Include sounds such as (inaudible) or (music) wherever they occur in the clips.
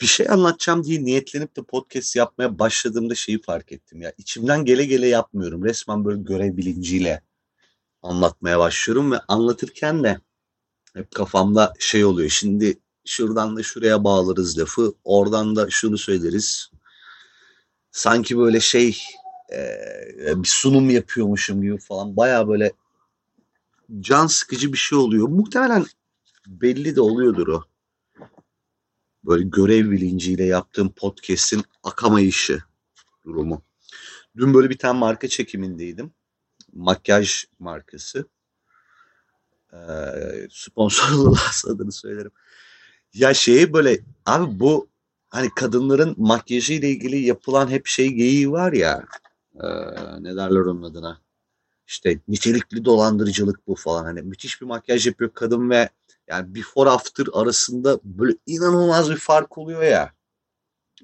bir şey anlatacağım diye niyetlenip de podcast yapmaya başladığımda şeyi fark ettim ya. İçimden gele gele yapmıyorum. Resmen böyle görev bilinciyle anlatmaya başlıyorum ve anlatırken de hep kafamda şey oluyor. Şimdi şuradan da şuraya bağlarız lafı. Oradan da şunu söyleriz. Sanki böyle şey e, bir sunum yapıyormuşum gibi falan. Baya böyle can sıkıcı bir şey oluyor. Muhtemelen belli de oluyordur o. Böyle görev bilinciyle yaptığım podcast'in akamayışı durumu. Dün böyle bir tane marka çekimindeydim. Makyaj markası. Ee, sponsorluğu (laughs) adını söylerim. Ya şeyi böyle abi bu hani kadınların makyajı ile ilgili yapılan hep şey geyiği var ya e, ne derler onun adına işte nitelikli dolandırıcılık bu falan hani müthiş bir makyaj yapıyor kadın ve yani before after arasında böyle inanılmaz bir fark oluyor ya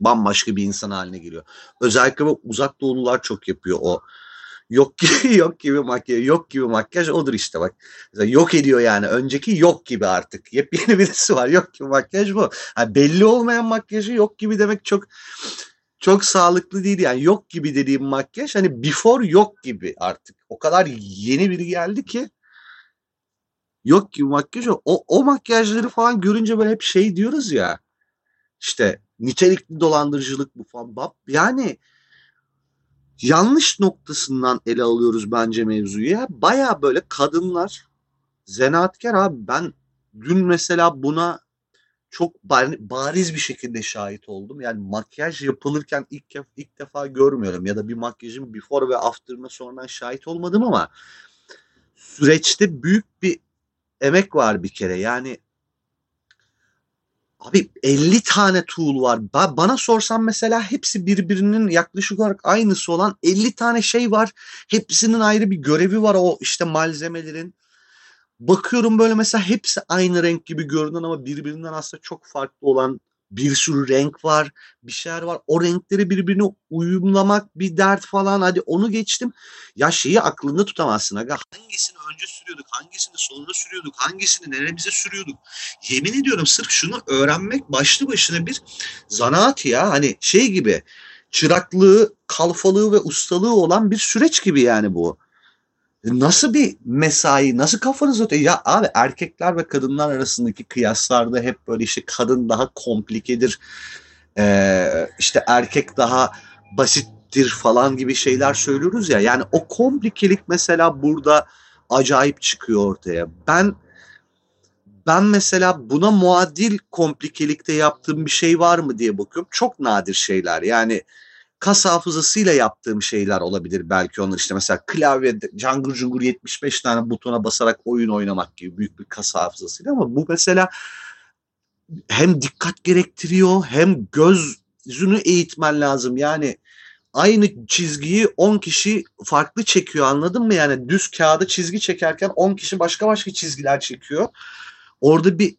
bambaşka bir insan haline geliyor. Özellikle bu uzak doğulular çok yapıyor o yok (laughs) gibi yok gibi makyaj yok gibi makyaj odur işte bak. Mesela yok ediyor yani önceki yok gibi artık. Yepyeni (laughs) birisi var yok gibi makyaj bu. Yani belli olmayan makyajı yok gibi demek çok çok sağlıklı değil yani yok gibi dediğim makyaj hani before yok gibi artık. O kadar yeni biri geldi ki yok gibi makyaj o, o makyajları falan görünce böyle hep şey diyoruz ya işte nitelikli dolandırıcılık bu falan. Yani yanlış noktasından ele alıyoruz bence mevzuyu. Ya. Baya böyle kadınlar zanaatkar abi ben dün mesela buna çok bariz bir şekilde şahit oldum. Yani makyaj yapılırken ilk, ilk defa görmüyorum ya da bir makyajın before ve after'ına sonradan şahit olmadım ama süreçte büyük bir emek var bir kere. Yani Abi 50 tane tool var. Ba bana sorsan mesela hepsi birbirinin yaklaşık olarak aynısı olan 50 tane şey var. Hepsinin ayrı bir görevi var o işte malzemelerin. Bakıyorum böyle mesela hepsi aynı renk gibi görünen ama birbirinden aslında çok farklı olan bir sürü renk var, bir şeyler var. O renkleri birbirine uyumlamak bir dert falan. Hadi onu geçtim. Ya şeyi aklında tutamazsın aga. Hangisini önce sürüyorduk, hangisini sonunda sürüyorduk, hangisini neremize sürüyorduk. Yemin ediyorum sırf şunu öğrenmek başlı başına bir zanaat ya. Hani şey gibi çıraklığı, kalfalığı ve ustalığı olan bir süreç gibi yani bu. Nasıl bir mesai, nasıl kafanız ötüyor? Ya abi erkekler ve kadınlar arasındaki kıyaslarda hep böyle işte kadın daha komplikedir, ee, işte erkek daha basittir falan gibi şeyler söylüyoruz ya. Yani o komplikelik mesela burada acayip çıkıyor ortaya. Ben ben mesela buna muadil komplikelikte yaptığım bir şey var mı diye bakıyorum. Çok nadir şeyler. Yani kas hafızasıyla yaptığım şeyler olabilir belki onlar. İşte mesela klavyede cangır cungur 75 tane butona basarak oyun oynamak gibi büyük bir kas hafızasıyla. Ama bu mesela hem dikkat gerektiriyor hem gözünü eğitmen lazım. Yani aynı çizgiyi 10 kişi farklı çekiyor anladın mı? Yani düz kağıda çizgi çekerken 10 kişi başka başka çizgiler çekiyor. Orada bir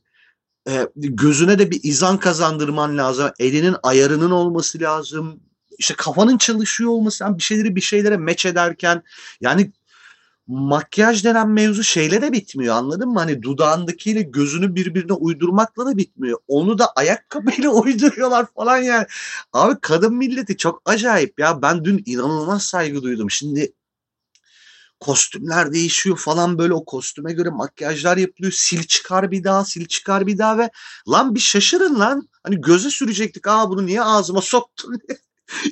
e, gözüne de bir izan kazandırman lazım. Elinin ayarının olması lazım işte kafanın çalışıyor olması yani bir şeyleri bir şeylere meç ederken yani makyaj denen mevzu şeyle de bitmiyor anladın mı? Hani dudağındakiyle gözünü birbirine uydurmakla da bitmiyor. Onu da ayakkabıyla (laughs) uyduruyorlar falan yani. Abi kadın milleti çok acayip ya. Ben dün inanılmaz saygı duydum. Şimdi kostümler değişiyor falan böyle o kostüme göre makyajlar yapılıyor. Sil çıkar bir daha, sil çıkar bir daha ve lan bir şaşırın lan. Hani göze sürecektik. Aa bunu niye ağzıma soktun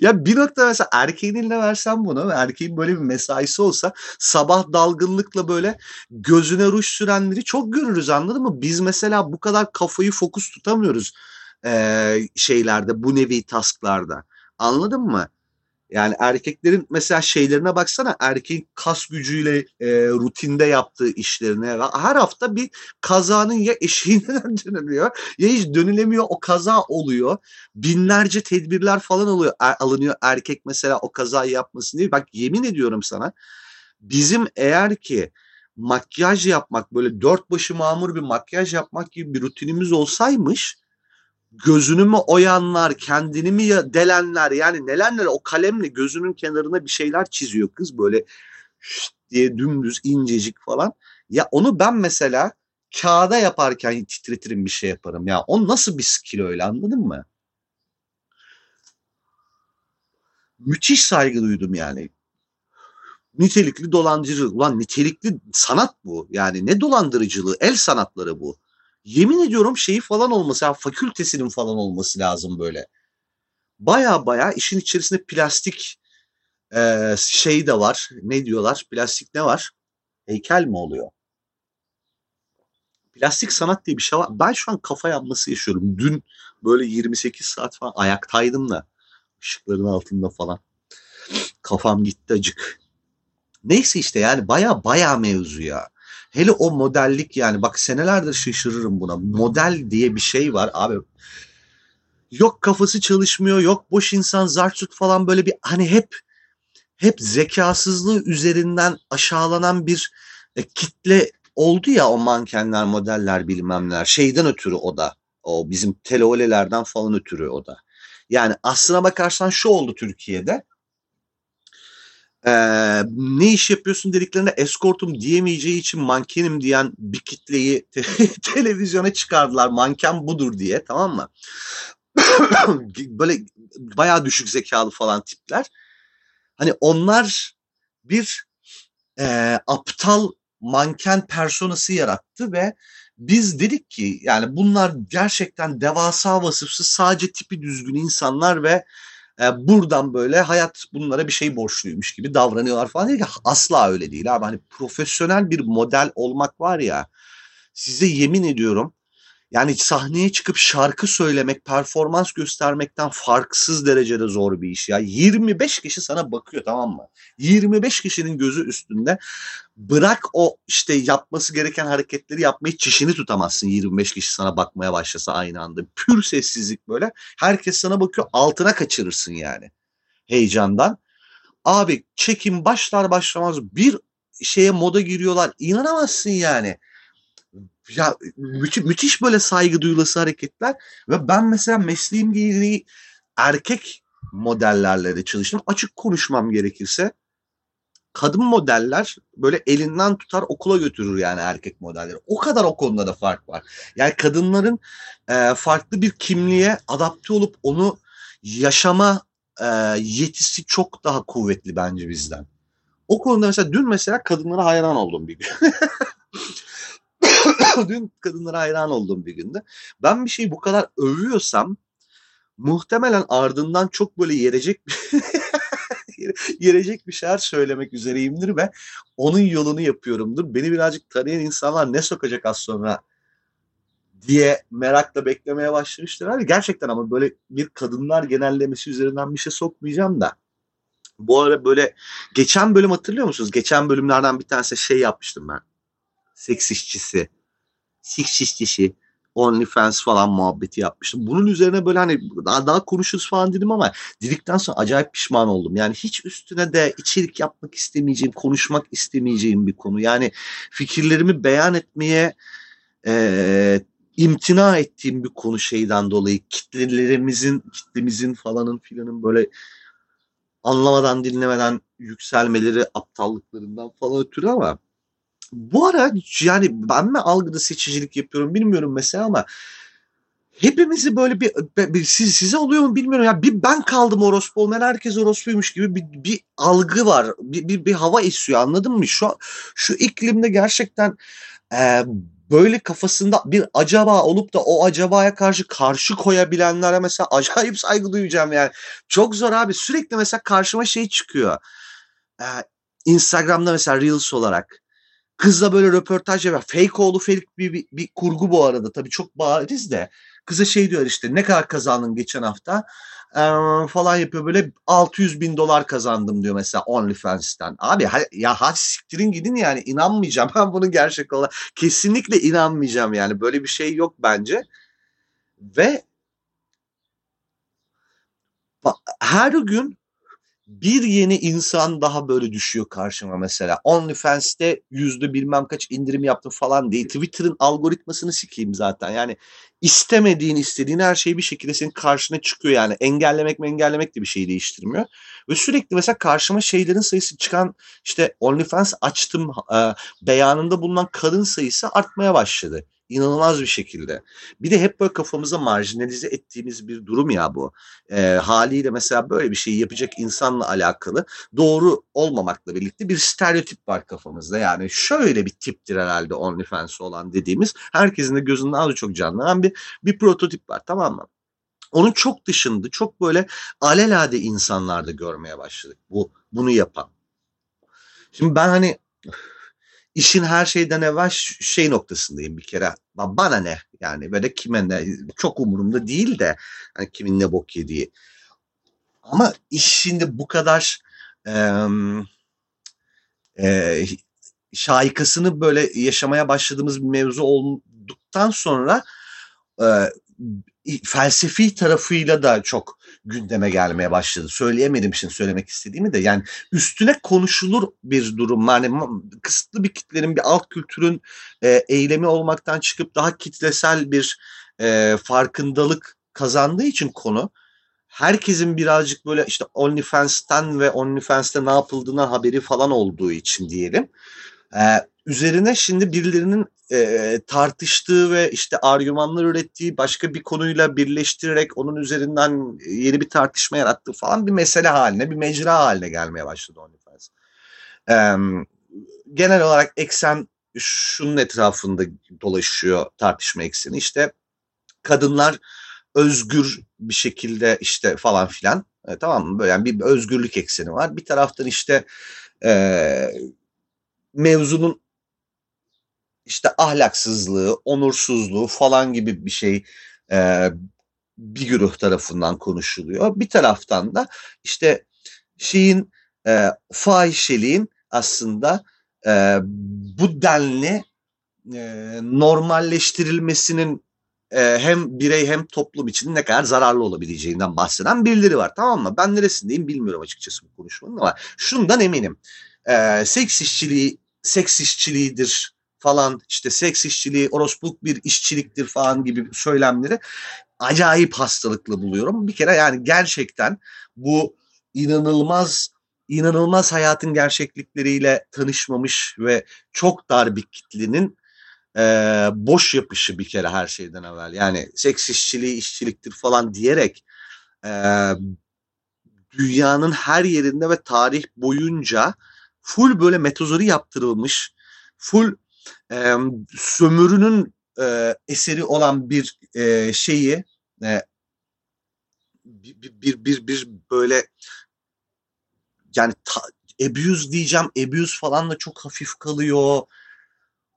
ya bir nokta mesela erkeğin eline versen bunu erkeğin böyle bir mesaisi olsa sabah dalgınlıkla böyle gözüne ruj sürenleri çok görürüz anladın mı? Biz mesela bu kadar kafayı fokus tutamıyoruz e, şeylerde bu nevi tasklarda anladın mı? Yani erkeklerin mesela şeylerine baksana erkeğin kas gücüyle e, rutinde yaptığı işlerine her hafta bir kazanın ya eşiğinden (laughs) dönülüyor ya hiç dönülemiyor o kaza oluyor. Binlerce tedbirler falan oluyor er, alınıyor erkek mesela o kazayı yapmasın diye. Bak yemin ediyorum sana bizim eğer ki makyaj yapmak böyle dört başı mamur bir makyaj yapmak gibi bir rutinimiz olsaymış gözünü mü oyanlar, kendini mi delenler yani neler neler o kalemle gözünün kenarına bir şeyler çiziyor kız böyle şşt diye dümdüz incecik falan. Ya onu ben mesela kağıda yaparken titretirim bir şey yaparım ya. O nasıl bir skill öyle anladın mı? Müthiş saygı duydum yani. Nitelikli dolandırıcılık. Ulan nitelikli sanat bu. Yani ne dolandırıcılığı? El sanatları bu. Yemin ediyorum şeyi falan olması, yani fakültesinin falan olması lazım böyle. Baya baya işin içerisinde plastik e, şey de var. Ne diyorlar? Plastik ne var? Heykel mi oluyor? Plastik sanat diye bir şey var. Ben şu an kafa yanması yaşıyorum. Dün böyle 28 saat falan ayaktaydım da ışıkların altında falan. Kafam gitti acık. Neyse işte yani baya baya mevzu ya. Hele o modellik yani bak senelerdir şaşırırım buna. Model diye bir şey var abi. Yok kafası çalışmıyor, yok boş insan, zartut falan böyle bir hani hep hep zekasızlığı üzerinden aşağılanan bir e, kitle oldu ya o mankenler, modeller bilmem neler. Şeyden ötürü o da. O bizim teleolelerden falan ötürü o da. Yani aslına bakarsan şu oldu Türkiye'de. Ee, ne iş yapıyorsun dediklerinde eskortum diyemeyeceği için mankenim diyen bir kitleyi te (laughs) televizyona çıkardılar. Manken budur diye tamam mı? (coughs) Böyle bayağı düşük zekalı falan tipler. Hani onlar bir e, aptal manken personası yarattı ve biz dedik ki yani bunlar gerçekten devasa vasıfsız sadece tipi düzgün insanlar ve e, buradan böyle hayat bunlara bir şey borçluymuş gibi davranıyorlar falan değil ki asla öyle değil abi. Hani profesyonel bir model olmak var ya size yemin ediyorum yani sahneye çıkıp şarkı söylemek, performans göstermekten farksız derecede zor bir iş ya. 25 kişi sana bakıyor tamam mı? 25 kişinin gözü üstünde. Bırak o işte yapması gereken hareketleri yapmayı çişini tutamazsın 25 kişi sana bakmaya başlasa aynı anda. Pür sessizlik böyle. Herkes sana bakıyor altına kaçırırsın yani heyecandan. Abi çekim başlar başlamaz bir şeye moda giriyorlar. İnanamazsın yani ya müthiş, müthiş böyle saygı duyulası hareketler ve ben mesela mesleğim gereği erkek modellerle de çalıştım. Açık konuşmam gerekirse kadın modeller böyle elinden tutar okula götürür yani erkek modelleri. O kadar o konuda da fark var. Yani kadınların e, farklı bir kimliğe adapte olup onu yaşama e, yetisi çok daha kuvvetli bence bizden. O konuda mesela dün mesela kadınlara hayran oldum bir gün. (laughs) (coughs) Dün kadınlara hayran olduğum bir günde. Ben bir şeyi bu kadar övüyorsam muhtemelen ardından çok böyle yerecek bir (laughs) yerecek bir şeyler söylemek üzereyimdir ve onun yolunu yapıyorumdur. Beni birazcık tanıyan insanlar ne sokacak az sonra diye merakla beklemeye başlamıştır. Abi gerçekten ama böyle bir kadınlar genellemesi üzerinden bir şey sokmayacağım da. Bu ara böyle geçen bölüm hatırlıyor musunuz? Geçen bölümlerden bir tanesi şey yapmıştım ben. Seks işçisi six işçisi OnlyFans falan muhabbeti yapmıştım. Bunun üzerine böyle hani daha, daha konuşuruz falan dedim ama dedikten sonra acayip pişman oldum. Yani hiç üstüne de içerik yapmak istemeyeceğim, konuşmak istemeyeceğim bir konu. Yani fikirlerimi beyan etmeye e, imtina ettiğim bir konu şeyden dolayı kitlelerimizin, kitlemizin falanın filanın böyle anlamadan dinlemeden yükselmeleri aptallıklarından falan ötürü ama bu ara yani ben mi algıda seçicilik yapıyorum bilmiyorum mesela ama hepimizi böyle bir, bir siz, size oluyor mu bilmiyorum. Ya bir ben kaldım orospu olmayan herkes orospuymuş gibi bir, bir algı var. Bir, bir, bir hava esiyor anladın mı? Şu şu iklimde gerçekten e, böyle kafasında bir acaba olup da o acabaya karşı karşı koyabilenlere mesela (laughs) acayip saygı duyacağım yani. Çok zor abi. Sürekli mesela karşıma şey çıkıyor. Ee, Instagram'da mesela Reels olarak Kızla böyle röportaj yapıyor. Fake oğlu fake bir, bir, bir kurgu bu arada. Tabii çok bariz de. Kıza şey diyor işte ne kadar kazandın geçen hafta ee, falan yapıyor böyle 600 bin dolar kazandım diyor mesela OnlyFans'ten. Abi ha, ya hadi siktirin gidin yani inanmayacağım (laughs) ben bunun gerçek olarak kesinlikle inanmayacağım yani böyle bir şey yok bence. Ve her gün bir yeni insan daha böyle düşüyor karşıma mesela. OnlyFans'te yüzde bilmem kaç indirim yaptım falan değil. Twitter'ın algoritmasını sikeyim zaten. Yani istemediğin istediğin her şey bir şekilde senin karşına çıkıyor yani. Engellemek mi engellemek de bir şey değiştirmiyor. Ve sürekli mesela karşıma şeylerin sayısı çıkan işte OnlyFans açtım e, beyanında bulunan kadın sayısı artmaya başladı. İnanılmaz bir şekilde. Bir de hep böyle kafamıza marjinalize ettiğimiz bir durum ya bu. E, haliyle mesela böyle bir şeyi yapacak insanla alakalı doğru olmamakla birlikte bir stereotip var kafamızda. Yani şöyle bir tiptir herhalde OnlyFans olan dediğimiz herkesin de gözünde az çok canlanan bir, bir prototip var tamam mı? Onun çok dışında çok böyle alelade insanlarda görmeye başladık bu bunu yapan. Şimdi ben hani işin her şeyden evvel şey noktasındayım bir kere. Bana ne yani böyle kime ne çok umurumda değil de hani kimin ne bok yediği. Ama iş şimdi bu kadar e, e, şaikasını böyle yaşamaya başladığımız bir mevzu olduktan sonra e, felsefi tarafıyla da çok gündeme gelmeye başladı. Söyleyemedim şimdi söylemek istediğimi de yani üstüne konuşulur bir durum. Yani kısıtlı bir kitlerin bir alt kültürün e, eylemi olmaktan çıkıp daha kitlesel bir e, farkındalık kazandığı için konu herkesin birazcık böyle işte OnlyFans'ten ve OnlyFans'te ne yapıldığına haberi falan olduğu için diyelim. Ee, üzerine şimdi birilerinin e, tartıştığı ve işte argümanlar ürettiği başka bir konuyla birleştirerek onun üzerinden yeni bir tartışma yarattığı falan bir mesele haline, bir mecra haline gelmeye başladı OnlyFans. Ee, genel olarak eksen şunun etrafında dolaşıyor tartışma ekseni. İşte kadınlar özgür bir şekilde işte falan filan e, tamam mı? Böyle yani bir özgürlük ekseni var. Bir taraftan işte e, mevzunun işte ahlaksızlığı, onursuzluğu falan gibi bir şey e, bir güruh tarafından konuşuluyor. Bir taraftan da işte şeyin e, fahişeliğin aslında e, bu denli e, normalleştirilmesinin e, hem birey hem toplum için ne kadar zararlı olabileceğinden bahseden birileri var tamam mı? Ben neresindeyim bilmiyorum açıkçası bu konuşmanın ama şundan eminim. E, seks işçiliği seks işçiliğidir falan işte seks işçiliği orospuluk bir işçiliktir falan gibi söylemleri acayip hastalıklı buluyorum. Bir kere yani gerçekten bu inanılmaz inanılmaz hayatın gerçeklikleriyle tanışmamış ve çok dar bir kitlenin e, boş yapışı bir kere her şeyden evvel. Yani seks işçiliği işçiliktir falan diyerek e, dünyanın her yerinde ve tarih boyunca full böyle metozori yaptırılmış, full e, sömürünün e, eseri olan bir e, şeyi e, bir, bir, bir, bir böyle yani ta, abuse diyeceğim abuse falan da çok hafif kalıyor.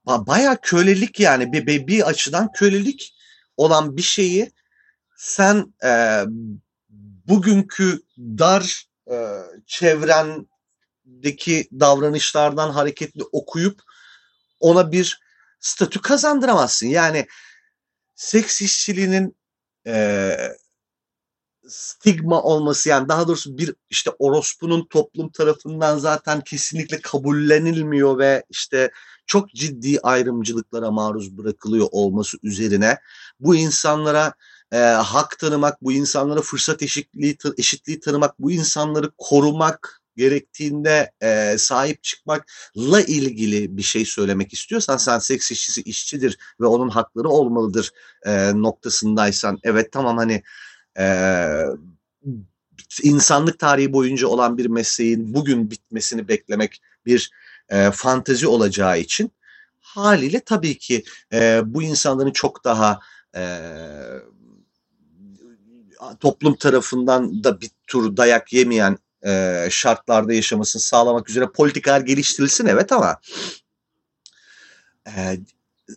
Ba Baya kölelik yani bir, bir, bir açıdan kölelik olan bir şeyi sen e, bugünkü dar e, çevrendeki davranışlardan hareketli okuyup ona bir statü kazandıramazsın. Yani seks işçiliğinin e, stigma olması yani daha doğrusu bir işte orospunun toplum tarafından zaten kesinlikle kabullenilmiyor ve işte çok ciddi ayrımcılıklara maruz bırakılıyor olması üzerine bu insanlara e, hak tanımak, bu insanlara fırsat eşitliği, eşitliği tanımak, bu insanları korumak gerektiğinde e, sahip çıkmakla ilgili bir şey söylemek istiyorsan sen seks işçisi işçidir ve onun hakları olmalıdır e, noktasındaysan. Evet tamam hani e, insanlık tarihi boyunca olan bir mesleğin bugün bitmesini beklemek bir e, fantezi olacağı için haliyle tabii ki e, bu insanların çok daha e, toplum tarafından da bir tur dayak yemeyen e, şartlarda yaşamasını sağlamak üzere politikalar geliştirilsin evet ama e,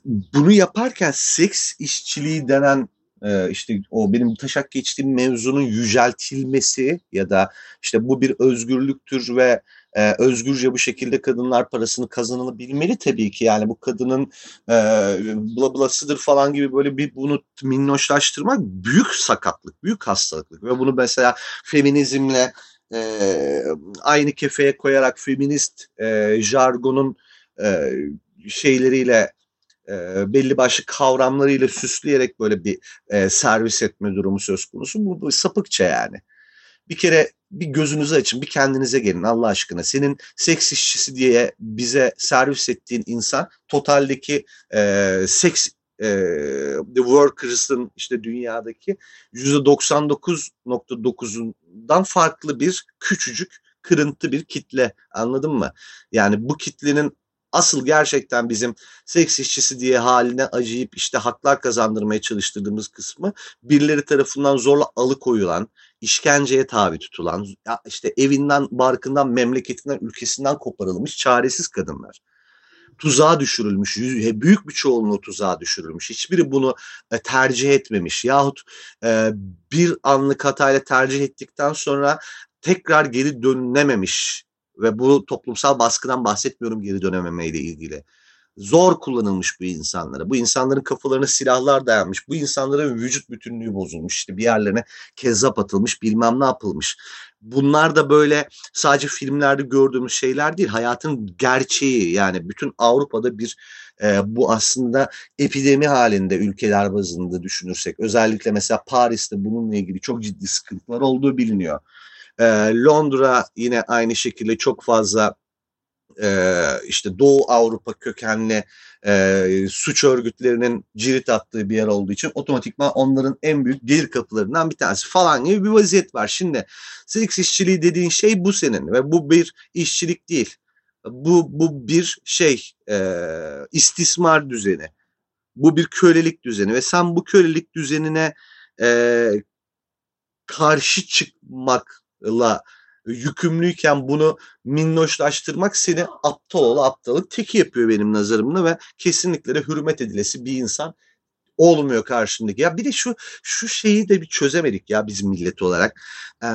bunu yaparken seks işçiliği denen e, işte o benim taşak geçtiğim mevzunun yüceltilmesi ya da işte bu bir özgürlüktür ve e, özgürce bu şekilde kadınlar parasını kazanılabilmeli tabii ki. Yani bu kadının e, bla blasıdır falan gibi böyle bir bunu minnoşlaştırmak büyük sakatlık, büyük hastalıklık. Ve bunu mesela feminizmle e, aynı kefeye koyarak feminist e, jargonun e, şeyleriyle e, belli başlı kavramlarıyla süsleyerek böyle bir e, servis etme durumu söz konusu. Bu, bu sapıkça yani. Bir kere bir gözünüzü açın, bir kendinize gelin Allah aşkına. Senin seks işçisi diye bize servis ettiğin insan totaldeki e, seks e, The Workers'ın işte dünyadaki %99.9'undan farklı bir küçücük kırıntı bir kitle anladın mı? Yani bu kitlenin asıl gerçekten bizim seks işçisi diye haline acıyıp işte haklar kazandırmaya çalıştırdığımız kısmı birileri tarafından zorla alıkoyulan, işkenceye tabi tutulan, işte evinden, barkından, memleketinden, ülkesinden koparılmış çaresiz kadınlar tuzağa düşürülmüş. Büyük bir çoğunluğu tuzağa düşürülmüş. Hiçbiri bunu e, tercih etmemiş. Yahut e, bir anlık hatayla tercih ettikten sonra tekrar geri dönülememiş ve bu toplumsal baskıdan bahsetmiyorum geri dönememeyle ilgili. Zor kullanılmış bu insanlara. Bu insanların kafalarına silahlar dayanmış. Bu insanların vücut bütünlüğü bozulmuş. İşte bir yerlerine kezzap atılmış, bilmem ne yapılmış. Bunlar da böyle sadece filmlerde gördüğümüz şeyler değil. Hayatın gerçeği yani bütün Avrupa'da bir e, bu aslında epidemi halinde ülkeler bazında düşünürsek. Özellikle mesela Paris'te bununla ilgili çok ciddi sıkıntılar olduğu biliniyor. E, Londra yine aynı şekilde çok fazla e, işte Doğu Avrupa kökenli e, suç örgütlerinin cirit attığı bir yer olduğu için otomatikman onların en büyük gelir kapılarından bir tanesi falan gibi bir vaziyet var. Şimdi seks işçiliği dediğin şey bu senin ve bu bir işçilik değil. Bu, bu bir şey e, istismar düzeni. Bu bir kölelik düzeni ve sen bu kölelik düzenine e, karşı çıkmakla yükümlüyken bunu minnoşlaştırmak seni aptal oğlu aptalık teki yapıyor benim nazarımda ve kesinlikle de hürmet edilesi bir insan olmuyor karşındaki. Ya bir de şu şu şeyi de bir çözemedik ya bizim millet olarak. Ee,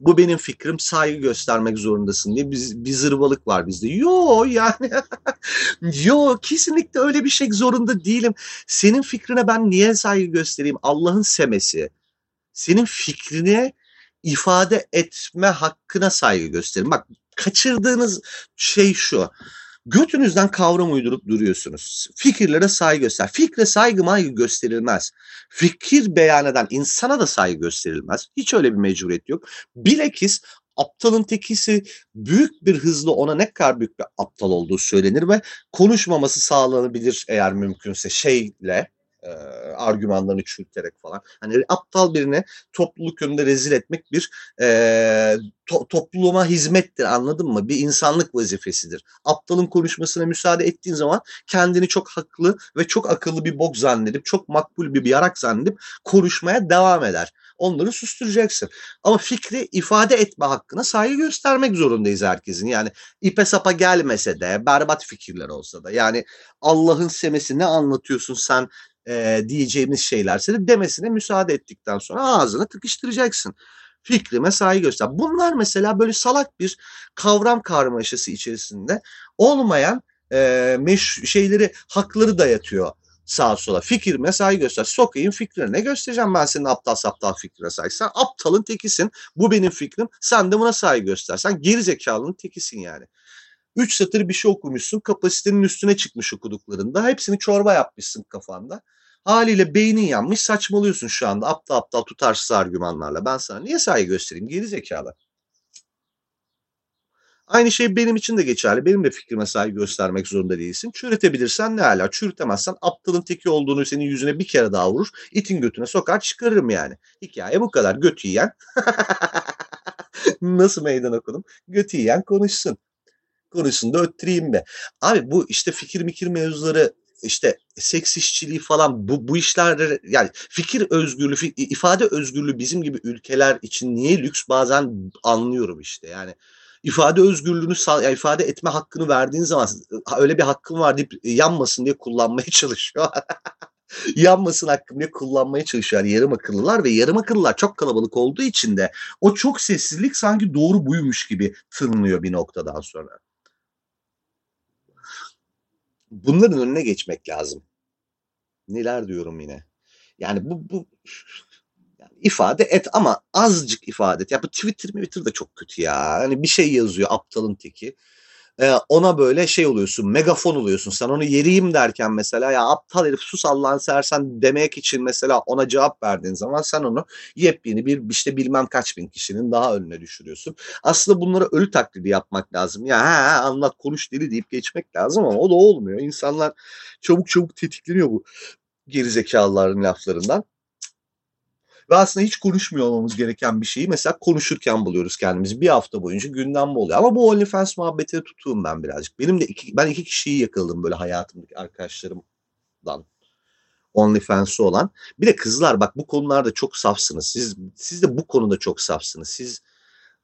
bu benim fikrim saygı göstermek zorundasın diye biz, bir zırvalık var bizde. Yo yani (laughs) yo kesinlikle öyle bir şey zorunda değilim. Senin fikrine ben niye saygı göstereyim? Allah'ın semesi. Senin fikrine ifade etme hakkına saygı gösterin. Bak kaçırdığınız şey şu. Götünüzden kavram uydurup duruyorsunuz. Fikirlere saygı göster. Fikre saygı maygı gösterilmez. Fikir beyan eden insana da saygı gösterilmez. Hiç öyle bir mecburiyet yok. Bilekis aptalın tekisi büyük bir hızla ona ne kadar büyük bir aptal olduğu söylenir ve konuşmaması sağlanabilir eğer mümkünse şeyle e, argümanlarını çürüterek falan. Hani aptal birini topluluk önünde rezil etmek bir e, to, topluma hizmettir anladın mı? Bir insanlık vazifesidir. Aptalın konuşmasına müsaade ettiğin zaman kendini çok haklı ve çok akıllı bir bok zannedip çok makbul bir yarak zannedip konuşmaya devam eder. Onları susturacaksın. Ama fikri ifade etme hakkına saygı göstermek zorundayız herkesin. Yani ipe sapa gelmese de berbat fikirler olsa da yani Allah'ın semesi ne anlatıyorsun sen e, diyeceğimiz şeylerse de demesine müsaade ettikten sonra ağzını tıkıştıracaksın. Fikrime saygı göster. Bunlar mesela böyle salak bir kavram karmaşası içerisinde olmayan e, meş şeyleri hakları dayatıyor sağa sola. Fikrime saygı göster. Sokayım fikrine. göstereceğim ben senin aptal saptal fikrine saygı. Sen aptalın tekisin. Bu benim fikrim. Sen de buna saygı göster. Sen gerizekalının tekisin yani. Üç satır bir şey okumuşsun. Kapasitenin üstüne çıkmış okuduklarında. Hepsini çorba yapmışsın kafanda. Haliyle beynin yanmış saçmalıyorsun şu anda aptal aptal tutarsız argümanlarla. Ben sana niye saygı göstereyim geri zekalı. Aynı şey benim için de geçerli. Benim de fikrime saygı göstermek zorunda değilsin. Çürütebilirsen ne hala. Çürütemezsen aptalın teki olduğunu senin yüzüne bir kere daha vurur. itin götüne sokar çıkarırım yani. Hikaye bu kadar. Götü yiyen. (laughs) Nasıl meydan okudum? Götü yiyen konuşsun. Konuşsun da öttüreyim be. Abi bu işte fikir mikir mevzuları işte seks işçiliği falan bu, bu işler yani fikir özgürlüğü, ifade özgürlüğü bizim gibi ülkeler için niye lüks bazen anlıyorum işte yani ifade özgürlüğünü yani ifade etme hakkını verdiğin zaman öyle bir hakkım var deyip yanmasın diye kullanmaya (laughs) çalışıyor. yanmasın hakkım diye kullanmaya çalışıyor yani yarım akıllılar ve yarım akıllılar çok kalabalık olduğu için de o çok sessizlik sanki doğru buymuş gibi tınlıyor bir noktadan sonra bunların önüne geçmek lazım. Neler diyorum yine. Yani bu, bu (laughs) yani ifade et ama azıcık ifade et. Ya bu Twitter Twitter da çok kötü ya. Hani bir şey yazıyor aptalın teki. E, ona böyle şey oluyorsun megafon oluyorsun sen onu yeriyim derken mesela ya aptal herif sus Allah'ını seversen demek için mesela ona cevap verdiğin zaman sen onu yepyeni bir işte bilmem kaç bin kişinin daha önüne düşürüyorsun. Aslında bunları ölü taklidi yapmak lazım. Ya ha, anlat konuş deli deyip geçmek lazım ama o da olmuyor. İnsanlar çabuk çabuk tetikleniyor bu gerizekalıların laflarından. Ve aslında hiç konuşmuyor olmamız gereken bir şeyi mesela konuşurken buluyoruz kendimizi. Bir hafta boyunca gündem oluyor. Ama bu OnlyFans muhabbetine tutuğum ben birazcık. Benim de iki, ben iki kişiyi yakaladım böyle hayatımdaki arkadaşlarımdan. OnlyFans'ı olan. Bir de kızlar bak bu konularda çok safsınız. Siz siz de bu konuda çok safsınız. Siz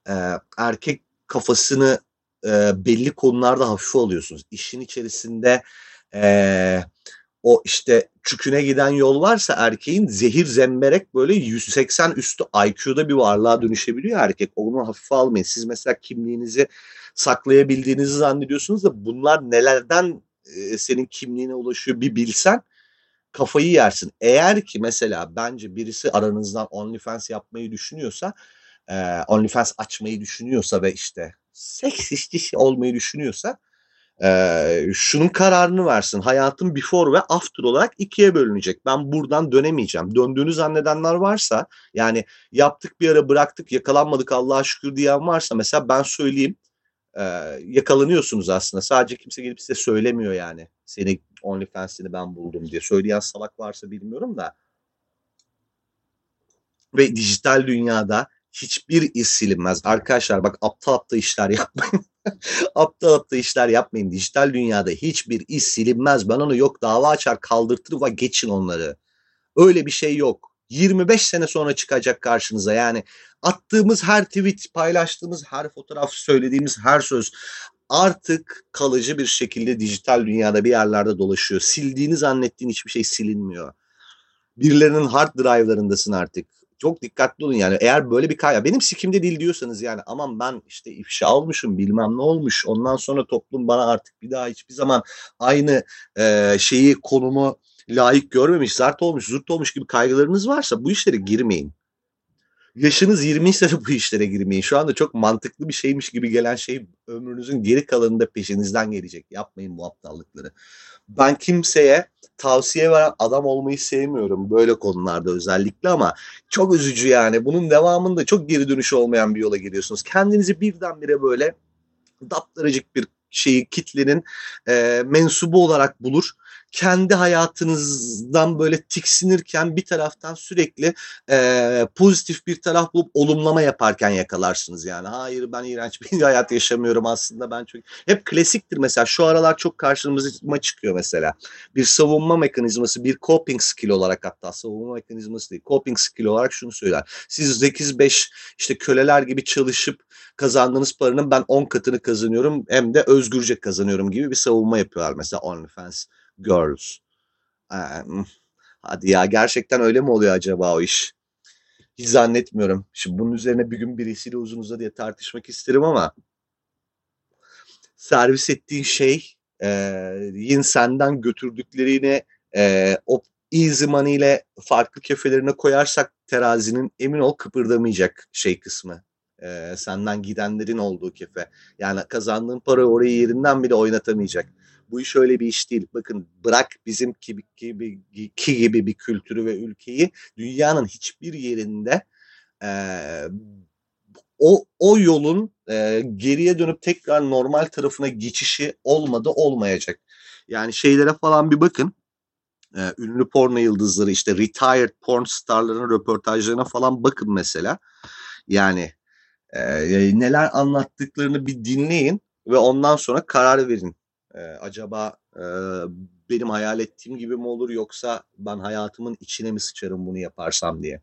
e, erkek kafasını e, belli konularda hafif alıyorsunuz. İşin içerisinde e, o işte çüküne giden yol varsa erkeğin zehir zemberek böyle 180 üstü IQ'da bir varlığa dönüşebiliyor erkek. Onu hafife almayın. Siz mesela kimliğinizi saklayabildiğinizi zannediyorsunuz da bunlar nelerden e, senin kimliğine ulaşıyor bir bilsen kafayı yersin. Eğer ki mesela bence birisi aranızdan OnlyFans yapmayı düşünüyorsa e, OnlyFans açmayı düşünüyorsa ve işte seks işçi olmayı düşünüyorsa e, şunun kararını versin. Hayatım before ve after olarak ikiye bölünecek. Ben buradan dönemeyeceğim. Döndüğünü zannedenler varsa yani yaptık bir ara bıraktık yakalanmadık Allah'a şükür diyen varsa mesela ben söyleyeyim e, yakalanıyorsunuz aslında. Sadece kimse gelip size söylemiyor yani. Seni OnlyFans'ini ben buldum diye. Söyleyen salak varsa bilmiyorum da. Ve dijital dünyada hiçbir iz silinmez. Arkadaşlar bak aptal aptal işler yapmayın. (laughs) aptal aptal işler yapmayın. Dijital dünyada hiçbir iz silinmez. Ben onu yok dava açar kaldırtır ve geçin onları. Öyle bir şey yok. 25 sene sonra çıkacak karşınıza. Yani attığımız her tweet, paylaştığımız her fotoğraf, söylediğimiz her söz artık kalıcı bir şekilde dijital dünyada bir yerlerde dolaşıyor. Sildiğini zannettiğin hiçbir şey silinmiyor. Birilerinin hard drive'larındasın artık çok dikkatli olun yani eğer böyle bir kaya benim sikimde değil diyorsanız yani aman ben işte ifşa olmuşum bilmem ne olmuş ondan sonra toplum bana artık bir daha hiçbir zaman aynı e, şeyi konumu layık görmemiş zart olmuş zurt olmuş gibi kaygılarınız varsa bu işlere girmeyin. Yaşınız 20 ise bu işlere girmeyin. Şu anda çok mantıklı bir şeymiş gibi gelen şey ömrünüzün geri kalanında peşinizden gelecek. Yapmayın bu aptallıkları. Ben kimseye tavsiye veren adam olmayı sevmiyorum böyle konularda özellikle ama çok üzücü yani. Bunun devamında çok geri dönüşü olmayan bir yola giriyorsunuz. Kendinizi birdenbire böyle daptaracık bir şeyi kitlenin e, mensubu olarak bulur kendi hayatınızdan böyle tiksinirken bir taraftan sürekli e, pozitif bir taraf bulup olumlama yaparken yakalarsınız yani. Hayır ben iğrenç bir (laughs) hayat yaşamıyorum aslında ben çok... Hep klasiktir mesela şu aralar çok karşımıza çıkıyor mesela. Bir savunma mekanizması, bir coping skill olarak hatta savunma mekanizması değil, coping skill olarak şunu söyler. Siz 8-5 işte köleler gibi çalışıp kazandığınız paranın ben 10 katını kazanıyorum hem de özgürce kazanıyorum gibi bir savunma yapıyorlar mesela OnlyFans girls. hadi ya gerçekten öyle mi oluyor acaba o iş? Hiç zannetmiyorum. Şimdi bunun üzerine bir gün birisiyle uzun uza diye tartışmak isterim ama servis ettiğin şey e, yin senden götürdüklerini e, o easy money ile farklı kefelerine koyarsak terazinin emin ol kıpırdamayacak şey kısmı. E, senden gidenlerin olduğu kefe. Yani kazandığın para orayı yerinden bile oynatamayacak bu iş öyle bir iş değil. Bakın bırak bizim gibi, gibi, ki gibi bir kültürü ve ülkeyi dünyanın hiçbir yerinde e, o, o yolun e, geriye dönüp tekrar normal tarafına geçişi olmadı olmayacak. Yani şeylere falan bir bakın. E, ünlü porno yıldızları işte retired porn starların röportajlarına falan bakın mesela. Yani e, neler anlattıklarını bir dinleyin ve ondan sonra karar verin. E, acaba e, benim hayal ettiğim gibi mi olur yoksa ben hayatımın içine mi sıçarım bunu yaparsam diye.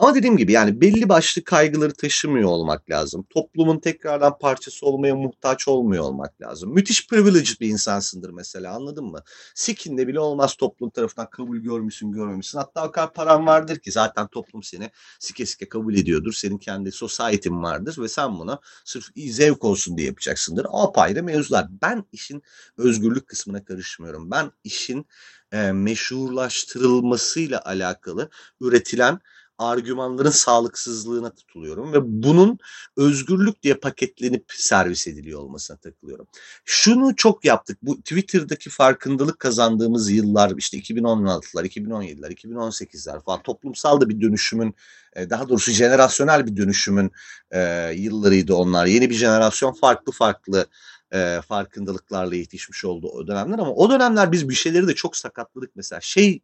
Ama dediğim gibi yani belli başlı kaygıları taşımıyor olmak lazım. Toplumun tekrardan parçası olmaya muhtaç olmuyor olmak lazım. Müthiş privileged bir insansındır mesela anladın mı? Sikinde bile olmaz toplum tarafından kabul görmüşsün görmemişsin. Hatta o kadar paran vardır ki zaten toplum seni sike sike kabul ediyordur. Senin kendi society'in vardır ve sen bunu sırf zevk olsun diye yapacaksındır. Apayrı mevzular. Ben işin özgürlük kısmına karışmıyorum. Ben işin e, meşhurlaştırılmasıyla alakalı üretilen argümanların sağlıksızlığına tutuluyorum ve bunun özgürlük diye paketlenip servis ediliyor olmasına takılıyorum. Şunu çok yaptık. Bu Twitter'daki farkındalık kazandığımız yıllar işte 2016'lar, 2017'ler, 2018'ler falan toplumsal da bir dönüşümün e, daha doğrusu jenerasyonel bir dönüşümün e, yıllarıydı onlar. Yeni bir jenerasyon farklı farklı e, farkındalıklarla yetişmiş oldu o dönemler ama o dönemler biz bir şeyleri de çok sakatladık mesela. Şey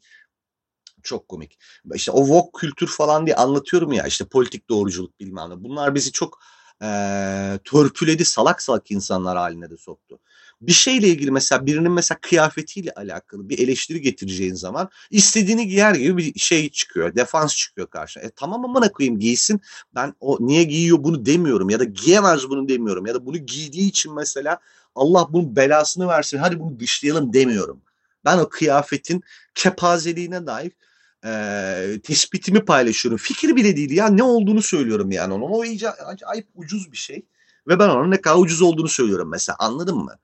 çok komik. İşte o Vogue kültür falan diye anlatıyorum ya işte politik doğruculuk bilmem ne. Bunlar bizi çok e, törpüledi salak salak insanlar haline de soktu. Bir şeyle ilgili mesela birinin mesela kıyafetiyle alakalı bir eleştiri getireceğin zaman istediğini giyer gibi bir şey çıkıyor. Defans çıkıyor karşına. E tamam amına koyayım giysin. Ben o niye giyiyor bunu demiyorum ya da giyemez bunu demiyorum ya da bunu giydiği için mesela Allah bunun belasını versin hadi bunu dışlayalım demiyorum. Ben o kıyafetin kepazeliğine dair e, tespitimi paylaşıyorum. Fikir bile değil ya ne olduğunu söylüyorum yani onun. O iyice acayip ucuz bir şey. Ve ben onun ne kadar ucuz olduğunu söylüyorum mesela anladın mı?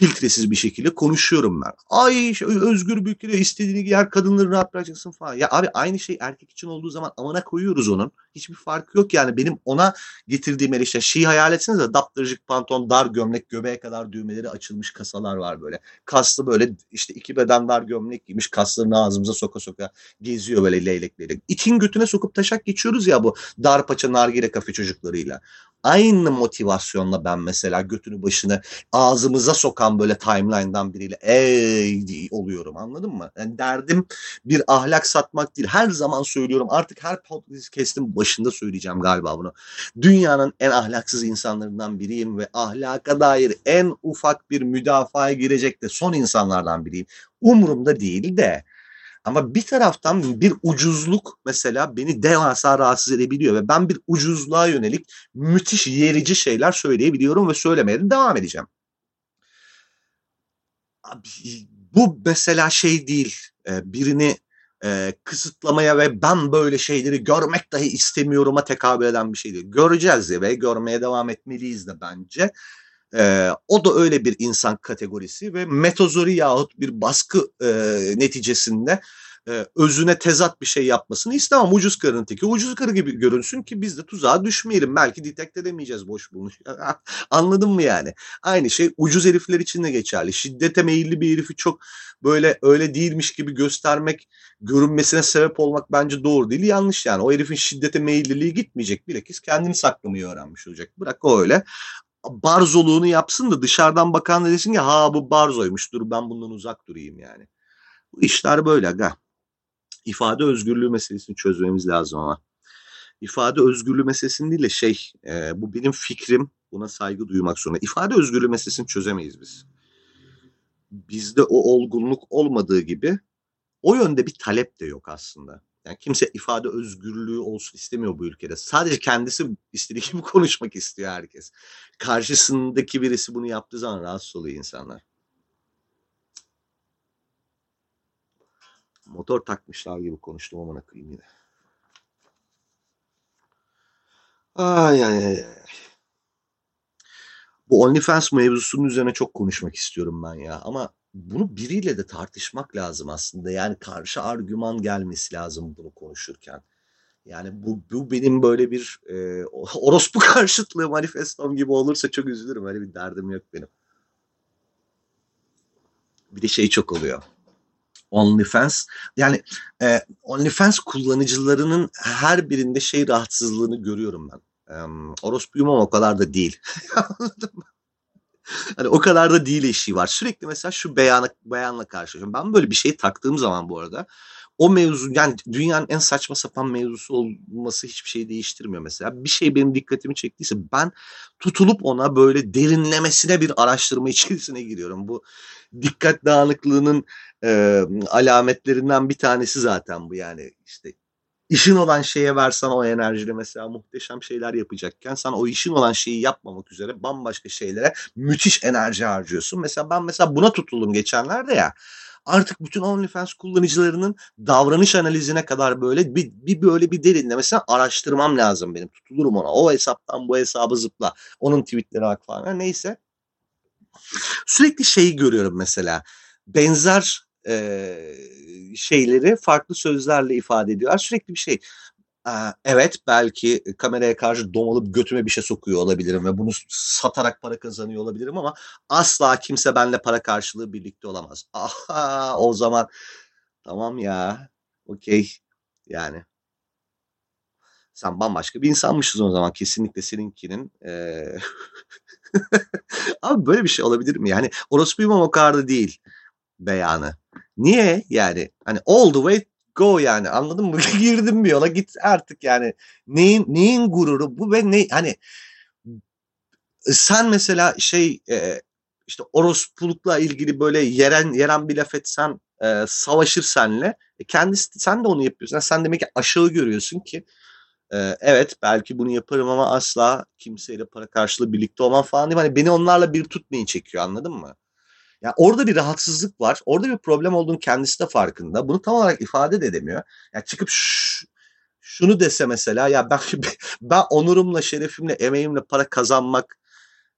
Filtresiz bir şekilde konuşuyorum ben. Ay özgür ülkede istediğini giyer kadınları rahat bırakacaksın falan. Ya abi aynı şey erkek için olduğu zaman amana koyuyoruz onun. Hiçbir farkı yok yani benim ona getirdiğim eleştiri. Şeyi hayal etsenize daptırıcık pantolon dar gömlek göbeğe kadar düğmeleri açılmış kasalar var böyle. Kaslı böyle işte iki beden dar gömlek giymiş kaslarını ağzımıza soka soka geziyor böyle leylek leylek. İçin götüne sokup taşak geçiyoruz ya bu dar paça nargile kafe çocuklarıyla aynı motivasyonla ben mesela götünü başını ağzımıza sokan böyle timeline'dan biriyle ey oluyorum anladın mı? Yani derdim bir ahlak satmak değil. Her zaman söylüyorum artık her podcast'in başında söyleyeceğim galiba bunu. Dünyanın en ahlaksız insanlarından biriyim ve ahlaka dair en ufak bir müdafaya girecek de son insanlardan biriyim. Umurumda değil de ama bir taraftan bir ucuzluk mesela beni devasa rahatsız edebiliyor ve ben bir ucuzluğa yönelik müthiş yerici şeyler söyleyebiliyorum ve söylemeye de devam edeceğim. Abi, bu mesela şey değil e, birini e, kısıtlamaya ve ben böyle şeyleri görmek dahi istemiyorum'a tekabül eden bir şey değil. Göreceğiz ve görmeye devam etmeliyiz de bence. E, o da öyle bir insan kategorisi ve metozori yahut bir baskı e, neticesinde e, özüne tezat bir şey yapmasını istemem. Ucuz karın teki ucuz karı gibi görünsün ki biz de tuzağa düşmeyelim. Belki detekt edemeyeceğiz boş bulmuş. (laughs) Anladın mı yani? Aynı şey ucuz herifler için de geçerli. Şiddete meyilli bir herifi çok böyle öyle değilmiş gibi göstermek, görünmesine sebep olmak bence doğru değil. Yanlış yani. O herifin şiddete meyilliliği gitmeyecek. Bilakis kendini saklamayı öğrenmiş olacak. Bırak o öyle barzoluğunu yapsın da dışarıdan bakan da desin ki ha bu barzoymuş dur ben bundan uzak durayım yani. Bu işler böyle aga. İfade özgürlüğü meselesini çözmemiz lazım ama. İfade özgürlüğü meselesini değil de şey e, bu benim fikrim buna saygı duymak zorunda. İfade özgürlüğü meselesini çözemeyiz biz. Bizde o olgunluk olmadığı gibi o yönde bir talep de yok aslında. Yani kimse ifade özgürlüğü olsun istemiyor bu ülkede. Sadece kendisi istediği gibi (laughs) konuşmak istiyor herkes. Karşısındaki birisi bunu yaptığı zaman rahatsız oluyor insanlar. Motor takmışlar gibi konuştum amına koyayım yine. Ay ay ay. Bu OnlyFans mevzusunun üzerine çok konuşmak istiyorum ben ya. Ama bunu biriyle de tartışmak lazım aslında. Yani karşı argüman gelmesi lazım bunu konuşurken. Yani bu, bu benim böyle bir e, (laughs) orospu karşıtlığı manifestom gibi olursa çok üzülürüm. Öyle bir derdim yok benim. Bir de şey çok oluyor. OnlyFans yani e, OnlyFans kullanıcılarının her birinde şey rahatsızlığını görüyorum ben. E, orospuyum ama o kadar da değil. (laughs) hani o kadar da değil eşiği var. Sürekli mesela şu beyanı, beyanla karşılaşıyorum. Ben böyle bir şey taktığım zaman bu arada o mevzu yani dünyanın en saçma sapan mevzusu olması hiçbir şey değiştirmiyor mesela. Bir şey benim dikkatimi çektiyse ben tutulup ona böyle derinlemesine bir araştırma içerisine giriyorum. Bu dikkat dağınıklığının e, alametlerinden bir tanesi zaten bu yani işte işin olan şeye versen o enerjiyle mesela muhteşem şeyler yapacakken sen o işin olan şeyi yapmamak üzere bambaşka şeylere müthiş enerji harcıyorsun. Mesela ben mesela buna tutuldum geçenlerde ya artık bütün OnlyFans kullanıcılarının davranış analizine kadar böyle bir, bir böyle bir derinlemesine araştırmam lazım benim. Tutulurum ona. O hesaptan bu hesabı zıpla. Onun tweetleri falan. neyse. Sürekli şeyi görüyorum mesela. Benzer e, şeyleri farklı sözlerle ifade ediyorlar. Sürekli bir şey. Eee, evet, belki kameraya karşı domalıp götüme bir şey sokuyor olabilirim ve bunu satarak para kazanıyor olabilirim ama asla kimse benimle para karşılığı birlikte olamaz. (laughs) Aha! O zaman tamam ya, okay, yani. Sen bambaşka bir insanmışsın o zaman. Kesinlikle seninkinin, eee (laughs) Abi böyle bir şey olabilir mi? Yani orospuyum ama o kadar da değil beyanı. Niye? Yani hani all the way go yani anladın mı? (laughs) Girdim bir yola git artık yani. Neyin neyin gururu bu ve ne hani sen mesela şey e, işte orospulukla ilgili böyle yeren yeren bir laf etsen e, savaşır senle. E, kendisi sen de onu yapıyorsun. Yani sen demek ki aşağı görüyorsun ki e, evet belki bunu yaparım ama asla kimseyle para karşılığı birlikte olmam falan değil. Hani beni onlarla bir tutmayın çekiyor anladın mı? Ya orada bir rahatsızlık var. Orada bir problem olduğunu kendisi de farkında. Bunu tam olarak ifade de edemiyor. Ya çıkıp şunu dese mesela ya ben (laughs) ben onurumla, şerefimle, emeğimle para kazanmak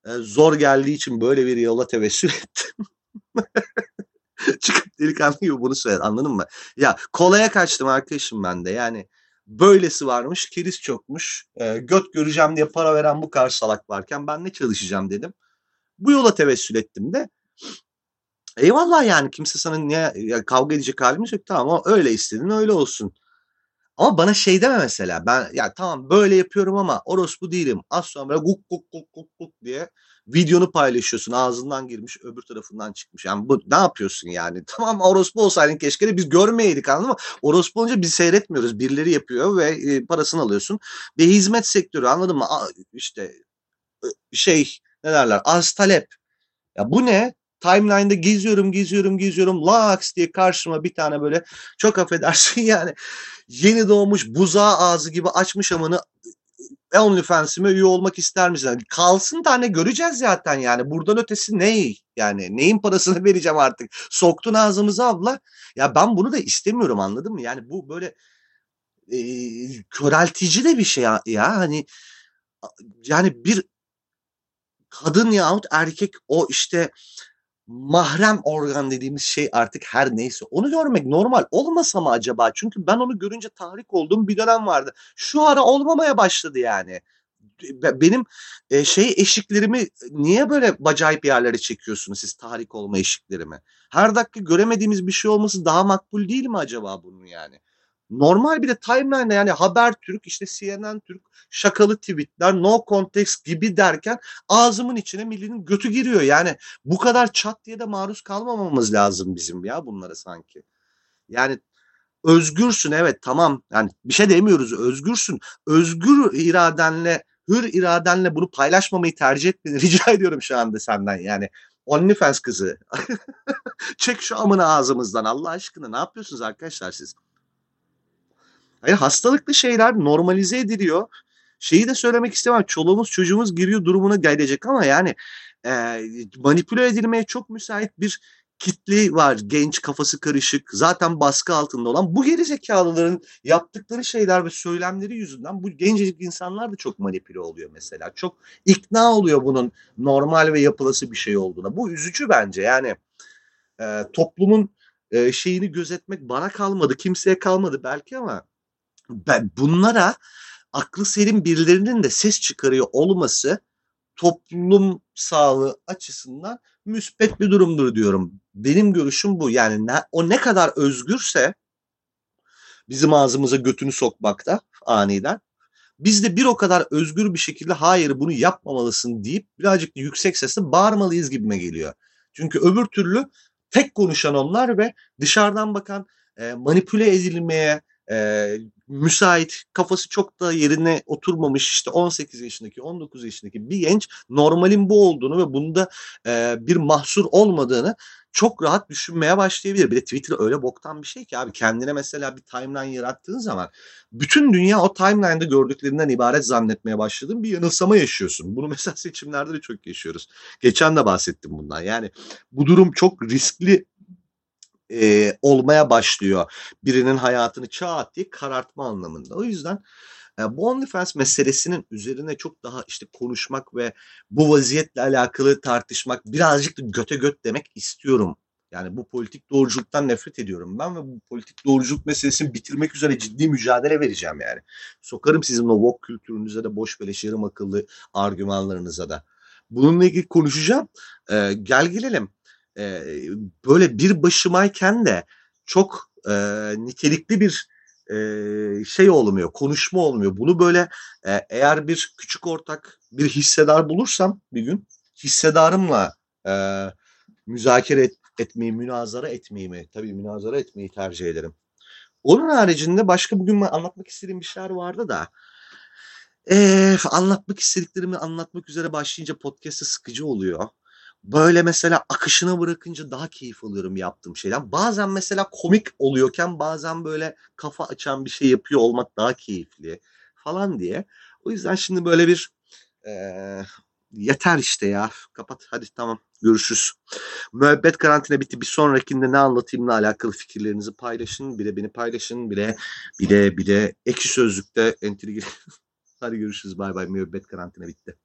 e, zor geldiği için böyle bir yola tevessül (laughs) ettim. (laughs) çıkıp delikanlı gibi bunu söyler anladın mı? Ya kolaya kaçtım arkadaşım ben de yani böylesi varmış, keriz çokmuş, e, göt göreceğim diye para veren bu kadar salak varken ben ne çalışacağım dedim. Bu yola tevessül ettim de Eyvallah yani kimse sana niye ya kavga edecek halimiz yok tamam ama öyle istedin öyle olsun. Ama bana şey deme mesela ben ya tamam böyle yapıyorum ama orospu değilim. Az sonra böyle guk guk guk guk guk diye videonu paylaşıyorsun ağzından girmiş öbür tarafından çıkmış. Yani bu ne yapıyorsun yani? (laughs) Tamam orospu olsaydın keşke de biz görmeyeydik anladın mı? Orospu olunca biz seyretmiyoruz. Birileri yapıyor ve e, parasını alıyorsun. Bir hizmet sektörü anladın mı? A, işte şey ne derler az talep. Ya bu ne? Timeline'da geziyorum geziyorum geziyorum laks diye karşıma bir tane böyle çok affedersin (laughs) yani yeni doğmuş buzağı ağzı gibi açmış amını OnlyFans'ime üye olmak ister misin? Yani kalsın tane göreceğiz zaten yani. Buradan ötesi ne? Yani neyin parasını (laughs) vereceğim artık? Soktun ağzımıza abla. Ya ben bunu da istemiyorum anladın mı? Yani bu böyle e, köreltici de bir şey ya, ya. Hani yani bir kadın yahut erkek o işte mahrem organ dediğimiz şey artık her neyse onu görmek normal olmasa mı acaba? Çünkü ben onu görünce tahrik olduğum bir dönem vardı. Şu ara olmamaya başladı yani. Benim e, şey eşiklerimi niye böyle acayip yerlere çekiyorsunuz siz tahrik olma eşiklerimi? Her dakika göremediğimiz bir şey olması daha makbul değil mi acaba bunun yani? Normal bir de timeline'da yani Haber Türk, işte CNN Türk, şakalı tweetler, no context gibi derken ağzımın içine millinin götü giriyor. Yani bu kadar çat diye de maruz kalmamamız lazım bizim ya bunlara sanki. Yani özgürsün evet tamam yani bir şey demiyoruz özgürsün. Özgür iradenle hür iradenle bunu paylaşmamayı tercih etmeni (laughs) rica ediyorum şu anda senden yani. OnlyFans kızı. (laughs) Çek şu amını ağzımızdan Allah aşkına ne yapıyorsunuz arkadaşlar siz? Hayır hastalıklı şeyler normalize ediliyor. Şeyi de söylemek istemem. Çoluğumuz çocuğumuz giriyor durumuna gelecek ama yani e, manipüle edilmeye çok müsait bir kitle var. Genç, kafası karışık, zaten baskı altında olan bu geri zekalıların yaptıkları şeyler ve söylemleri yüzünden bu gencecik insanlar da çok manipüle oluyor mesela. Çok ikna oluyor bunun normal ve yapılası bir şey olduğuna. Bu üzücü bence. Yani e, toplumun e, şeyini gözetmek bana kalmadı, kimseye kalmadı belki ama ben bunlara aklı serin birilerinin de ses çıkarıyor olması toplum sağlığı açısından müspet bir durumdur diyorum. Benim görüşüm bu. Yani ne, o ne kadar özgürse bizim ağzımıza götünü sokmakta aniden biz de bir o kadar özgür bir şekilde hayır bunu yapmamalısın deyip birazcık yüksek sesle bağırmalıyız gibime geliyor. Çünkü öbür türlü tek konuşan onlar ve dışarıdan bakan e, manipüle edilmeye, e, müsait, kafası çok da yerine oturmamış işte 18 yaşındaki, 19 yaşındaki bir genç normalin bu olduğunu ve bunda e, bir mahsur olmadığını çok rahat düşünmeye başlayabilir. Bir de Twitter öyle boktan bir şey ki abi kendine mesela bir timeline yarattığın zaman bütün dünya o timeline'da gördüklerinden ibaret zannetmeye başladığın bir yanılsama yaşıyorsun. Bunu (laughs) mesela seçimlerde de çok yaşıyoruz. Geçen de bahsettim bundan. Yani bu durum çok riskli e, olmaya başlıyor. Birinin hayatını çağat diye karartma anlamında. O yüzden e, bu OnlyFans meselesinin üzerine çok daha işte konuşmak ve bu vaziyetle alakalı tartışmak birazcık da göte göt demek istiyorum Yani bu politik doğruculuktan nefret ediyorum ben ve bu politik doğruculuk meselesini bitirmek üzere ciddi mücadele vereceğim yani. Sokarım sizin o woke kültürünüze de boş beleş yarım akıllı argümanlarınıza da. Bununla ilgili konuşacağım. Ee, gel gelelim. Ee, böyle bir başımayken de çok e, nitelikli bir e, şey olmuyor, konuşma olmuyor. Bunu böyle e, eğer bir küçük ortak bir hissedar bulursam bir gün hissedarımla e, müzakere et, etmeyi, münazara etmeyi mi? Tabii münazara etmeyi tercih ederim. Onun haricinde başka bugün anlatmak istediğim bir şeyler vardı da e, anlatmak istediklerimi anlatmak üzere başlayınca podcast'ı sıkıcı oluyor. Böyle mesela akışına bırakınca daha keyif alıyorum yaptığım şeyden. Bazen mesela komik oluyorken bazen böyle kafa açan bir şey yapıyor olmak daha keyifli falan diye. O yüzden şimdi böyle bir e, yeter işte ya. Kapat hadi tamam görüşürüz. Müebbet karantina bitti. Bir sonrakinde ne anlatayımla alakalı fikirlerinizi paylaşın. Bir de beni paylaşın. De bir de ekşi sözlükte entrigi. (laughs) hadi görüşürüz. Bay bay. Müebbet karantina bitti.